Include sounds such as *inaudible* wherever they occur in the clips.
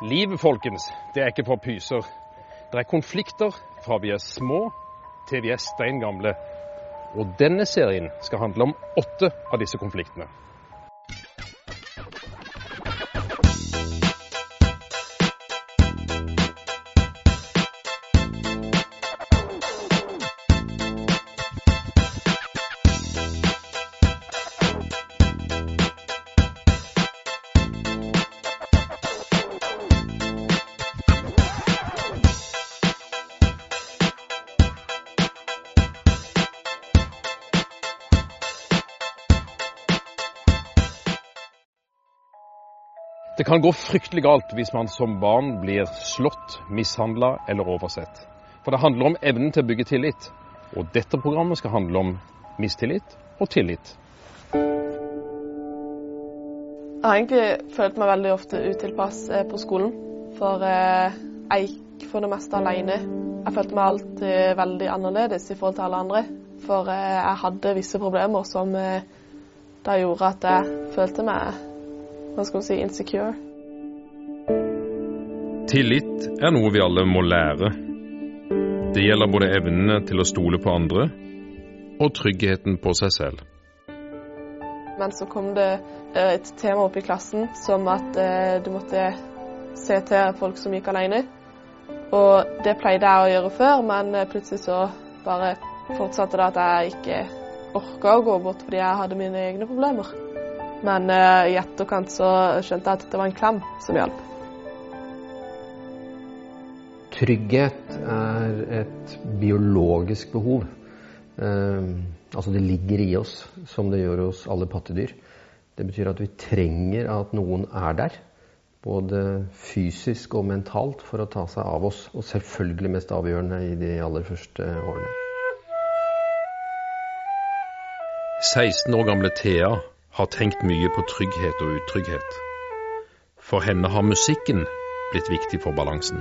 Livet, folkens, det er ikke for pyser. Det er konflikter fra vi er små til vi er steingamle. Og denne serien skal handle om åtte av disse konfliktene. Det kan gå fryktelig galt hvis man som barn blir slått, mishandla eller oversett. For det handler om evnen til å bygge tillit. Og dette programmet skal handle om mistillit og tillit. Jeg har egentlig følt meg veldig ofte utilpass eh, på skolen. For eh, jeg gikk for det meste alene. Jeg følte meg alltid veldig annerledes i forhold til alle andre. For eh, jeg hadde visse problemer som da gjorde at jeg følte meg hva skal man si, insecure. Tillit er noe vi alle må lære. Det gjelder både evnene til å stole på andre og tryggheten på seg selv. Men så kom det et tema opp i klassen som at du måtte se til folk som gikk alene. Og det pleide jeg å gjøre før, men plutselig så bare fortsatte det at jeg ikke orka å gå bort fordi jeg hadde mine egne problemer. Men uh, i etterkant så skjønte jeg at det var en klem som hjalp. Trygghet er et biologisk behov. Uh, altså det ligger i oss, som det gjør hos alle pattedyr. Det betyr at vi trenger at noen er der. Både fysisk og mentalt for å ta seg av oss. Og selvfølgelig mest avgjørende i de aller første årene. 16 år gamle Thea har tenkt mye på trygghet og utrygghet. For henne har musikken blitt viktig for balansen.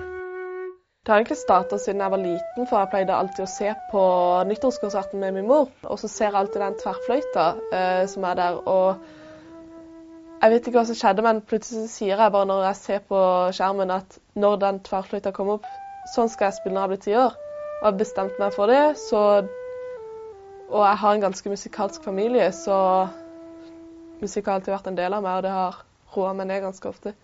Det har egentlig starta siden jeg var liten, for jeg pleide alltid å se på nyttårskonserten med min mor. Og så ser jeg alltid den tverrfløyta eh, som er der. Og jeg vet ikke hva som skjedde, men plutselig sier jeg bare når jeg ser på skjermen at når den tverrfløyta kommer opp, sånn skal jeg spille når jeg blir ti år. Og jeg har bestemt meg for det, så Og jeg har en ganske musikalsk familie, så musikk har alltid vært en del av meg, og det har roa meg ned ganske ofte.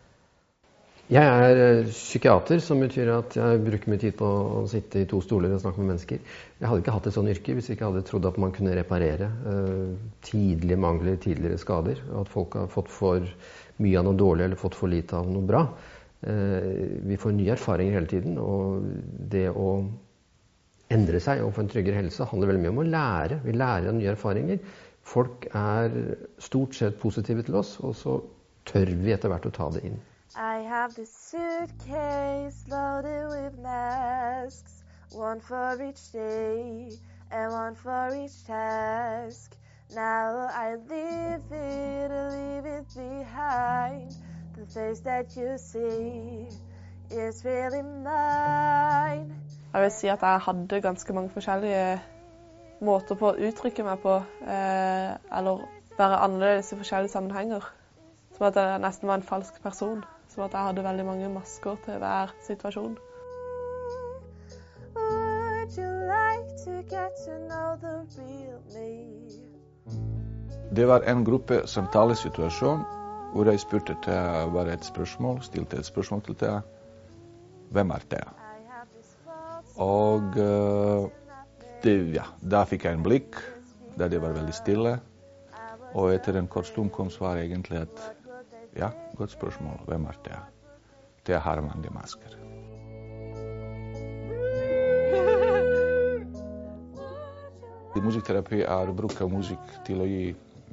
Jeg er psykiater, som betyr at jeg bruker mye tid på å sitte i to stoler og snakke med mennesker. Jeg hadde ikke hatt et sånt yrke hvis jeg ikke hadde trodd at man kunne reparere uh, tidlige mangler, tidligere skader. Og at folk har fått for mye av noe dårlig eller fått for lite av noe bra. Uh, vi får nye erfaringer hele tiden, og det å endre seg og få en tryggere helse handler veldig mye om å lære. Vi lærer av nye erfaringer. Folk er stort sett positive til oss, og så tør vi etter hvert å ta det inn. I have this suitcase loaded with masks, one for each day and one for each task. Now I leave it, leave it behind. The face that you see is really mine. Jeg vil si at jeg hadde ganske mange forskjellige måter på å uttrykke meg på, eh, eller være annerledes i forskjellige sammenhenger. Som at jeg nesten var en falsk person. Som at jeg hadde veldig mange masker til hver situasjon. Det var en gruppe samtalesituasjon hvor jeg spurte til bare et spørsmål, stilte et spørsmål til Thea. Hvem er Thea? Og uh, det, ja, da fikk jeg en blikk da det var veldig stille. Og etter en kort stund kom svaret egentlig at ja, godt spørsmål. Hvem er det? Det har mange masker. Musikkterapi er bruk av musikk til å gi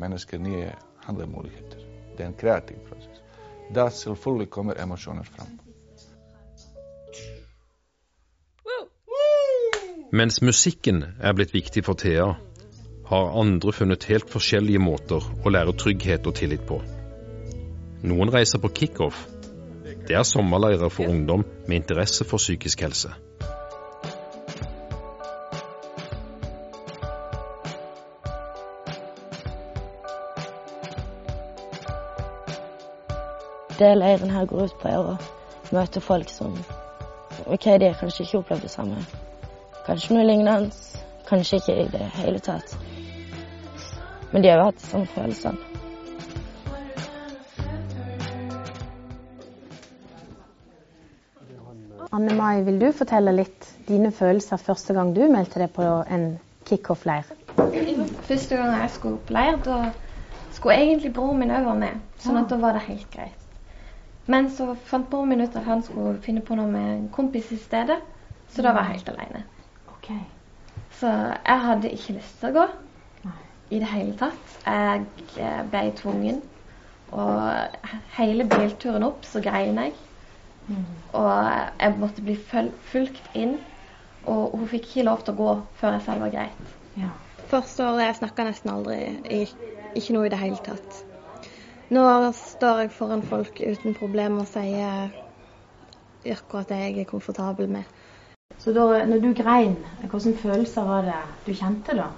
mennesker nye handlemuligheter. Det er en kreativ prosess. Da selvfølgelig kommer emosjoner fram. Mens musikken er blitt viktig for Thea, har andre funnet helt forskjellige måter å lære trygghet og tillit på. Noen reiser på kickoff. Det er sommerleirer for ungdom med interesse for psykisk helse. Det leiren her går ut på, er å møte folk som OK, de har kanskje ikke opplevd det samme. Kanskje noe lignende. Kanskje ikke i det hele tatt. Men de har jo hatt de samme følelsene. Anne Mai, vil du fortelle litt dine følelser første gang du meldte deg på en kickoff-leir? Første gang jeg skulle på leir, da skulle egentlig broren min òg være med. Sånn at da var det helt greit. Men så fant broren min ut at han skulle finne på noe med en kompis i stedet, så da var jeg helt alene. Okay. Så jeg hadde ikke lyst til å gå i det hele tatt. Jeg eh, ble tvungen. Og hele bilturen opp så grein jeg. Og jeg måtte bli fulgt inn. Og hun fikk ikke lov til å gå før jeg selv var greit. Ja. Første året jeg snakka nesten aldri. Ikke noe i det hele tatt. Nå står jeg foran folk uten problemer og sier akkurat det jeg er komfortabel med. Så da når du grein, hvilke følelser var det du kjente da?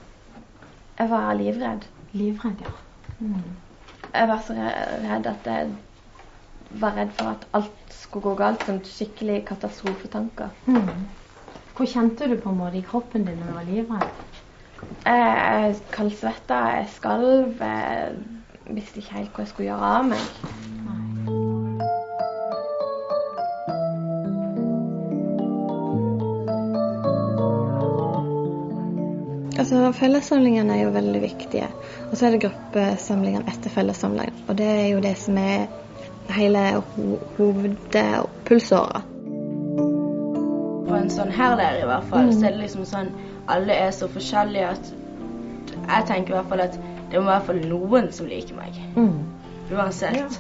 Jeg var livredd. Livredd, ja. Mm. Jeg var så redd at jeg var redd for at alt skulle gå galt. Sånn skikkelig katastrofetanker. Mm. Hvor kjente du på en måte i kroppen din når du var livredd? Jeg kaldsvetta, jeg skalv. Jeg visste ikke helt hva jeg skulle gjøre av meg. Altså, Fellessamlingene er jo veldig viktige. Og så er det gruppesamlingene etter fellessamlingene. Og det er jo det som er hele ho hovedpulsåra. På en sånn her leir i hvert fall, så er det liksom sånn Alle er så forskjellige at jeg tenker i hvert fall at det må i hvert fall noen som liker meg. Uansett.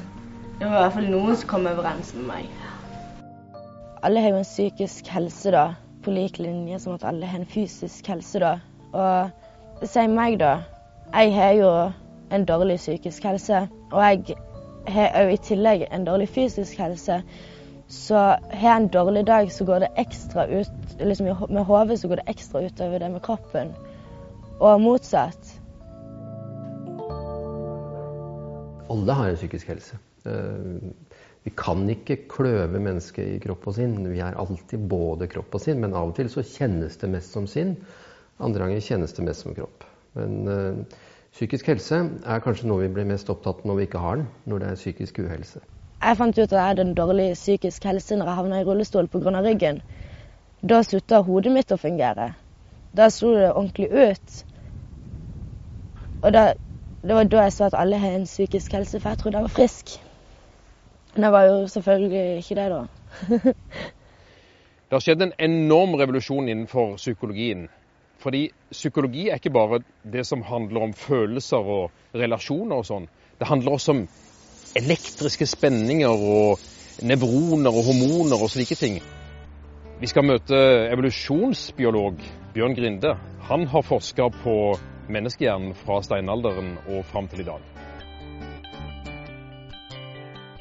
Det må i hvert fall noen som kommer overens med meg. Alle har jo en psykisk helse, da. På lik linje som at alle har en fysisk helse, da. Og si meg, da. Jeg har jo en dårlig psykisk helse. Og jeg har òg i tillegg en dårlig fysisk helse. Så har jeg en dårlig dag, så går det ekstra ut liksom Med hodet så går det ekstra utover det med kroppen. Og motsatt. Alle har en psykisk helse. Vi kan ikke kløve mennesket i kropp og sinn. Vi er alltid både kropp og sinn, men av og til så kjennes det mest som sinn. Andre ganger kjennes det mest som kropp. Men uh, psykisk helse er kanskje noe vi blir mest opptatt av når vi ikke har den, når det er psykisk uhelse. Jeg fant ut at jeg hadde en dårlig psykisk helse når jeg havna i rullestol pga. ryggen. Da slutta hodet mitt å fungere. Da slo det ordentlig ut. Og da, det var da jeg så at alle har en psykisk helse, for jeg trodde jeg var frisk. Men jeg var jo selvfølgelig ikke det, da. *laughs* det har skjedd en enorm revolusjon innenfor psykologien. Fordi psykologi er ikke bare det som handler om følelser og relasjoner og sånn. Det handler også om elektriske spenninger og nevroner og hormoner og slike ting. Vi skal møte evolusjonsbiolog Bjørn Grinde. Han har forska på menneskehjernen fra steinalderen og fram til i dag.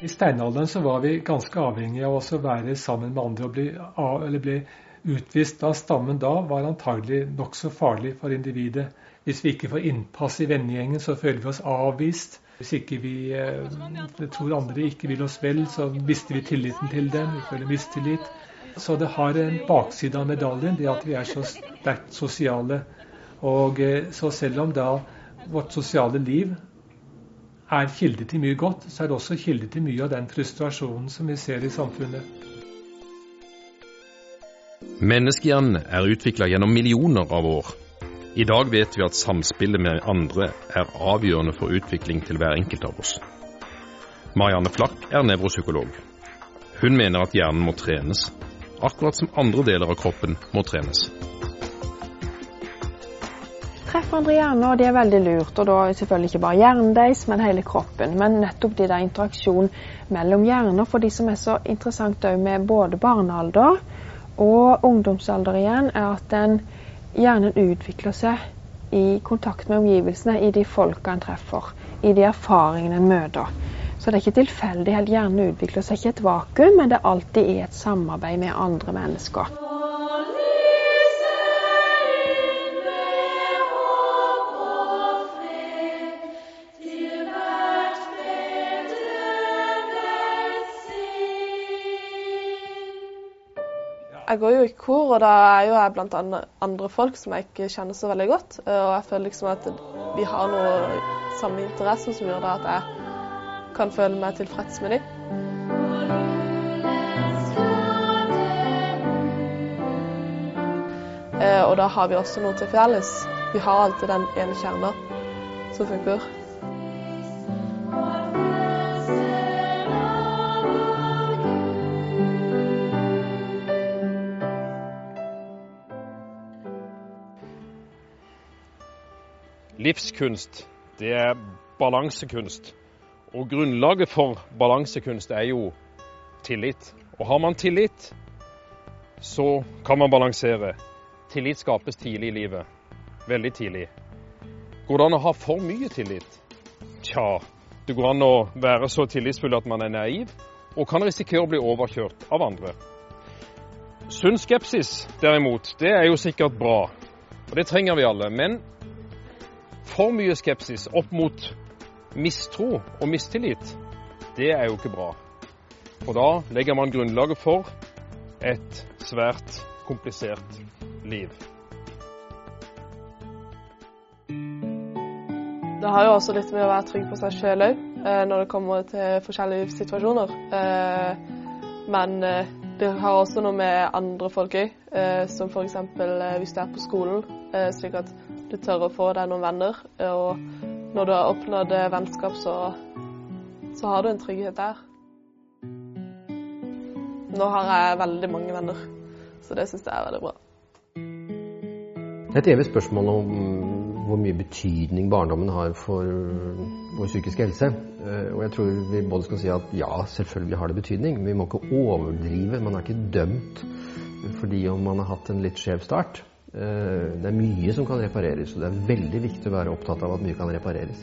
I steinalderen så var vi ganske avhengige av å være sammen med andre. og bli, bli utvist av stammen da var antagelig nokså farlig for individet. Hvis vi ikke får innpass i vennegjengen, så føler vi oss avvist. Hvis ikke vi eh, tror andre ikke vil oss vel, så mister vi tilliten til dem. Vi føler mistillit. Så det har en bakside av medaljen, det at vi er så sterkt sosiale. Og eh, så selv om da vårt sosiale liv er kilde til mye godt, så er det også kilde til mye av den frustrasjonen som vi ser i samfunnet. Menneskehjernen er utvikla gjennom millioner av år. I dag vet vi at samspillet med andre er avgjørende for utvikling til hver enkelt av oss. Marianne Flakk er nevropsykolog. Hun mener at hjernen må trenes, akkurat som andre deler av kroppen må trenes. Treffer andre hjerner, og det er veldig lurt. Og da selvfølgelig ikke bare hjernen deres, men hele kroppen. Men nettopp de der interaksjon mellom hjerner, for de som er så interessant òg med både barnealder og ungdomsalder igjen, er at den hjernen utvikler seg i kontakt med omgivelsene, i de folka en treffer, i de erfaringene en møter. Så det er ikke tilfeldig. Hjernen utvikler seg ikke i et vakuum, men det er alltid i et samarbeid med andre mennesker. Jeg går jo i kor, og da er jo jeg blant andre folk som jeg ikke kjenner så veldig godt. Og jeg føler liksom at vi har noe samme interesse som gjør at jeg kan føle meg tilfreds med dem. Eh, og da har vi også noe til felles. Vi har alltid den ene kjerna som funker. Livskunst, det er balansekunst. Og grunnlaget for balansekunst er jo tillit. Og har man tillit, så kan man balansere. Tillit skapes tidlig i livet. Veldig tidlig. Går det an å ha for mye tillit? Tja, det går an å være så tillitsfull at man er naiv, og kan risikere å bli overkjørt av andre. Sunn skepsis, derimot, det er jo sikkert bra. Og det trenger vi alle. Men for mye skepsis opp mot mistro og mistillit, det er jo ikke bra. Og da legger man grunnlaget for et svært komplisert liv. Det har jo også litt med å være trygg på seg sjøl òg, eh, når det kommer til forskjellige situasjoner. Eh, men eh, det har også noe med andre folk òg, som f.eks. hvis du er på skolen, slik at du tør å få deg noen venner. Og når du har oppnådd vennskap, så, så har du en trygghet der. Nå har jeg veldig mange venner, så det syns jeg er veldig bra. Det er et evig spørsmål om hvor mye betydning barndommen har for vår psykiske helse. Og jeg tror vi både skal si at ja, selvfølgelig har det betydning. Vi må ikke overdrive. Man er ikke dømt fordi om man har hatt en litt skjev start. Eh, det er mye som kan repareres, og det er veldig viktig å være opptatt av at mye kan repareres.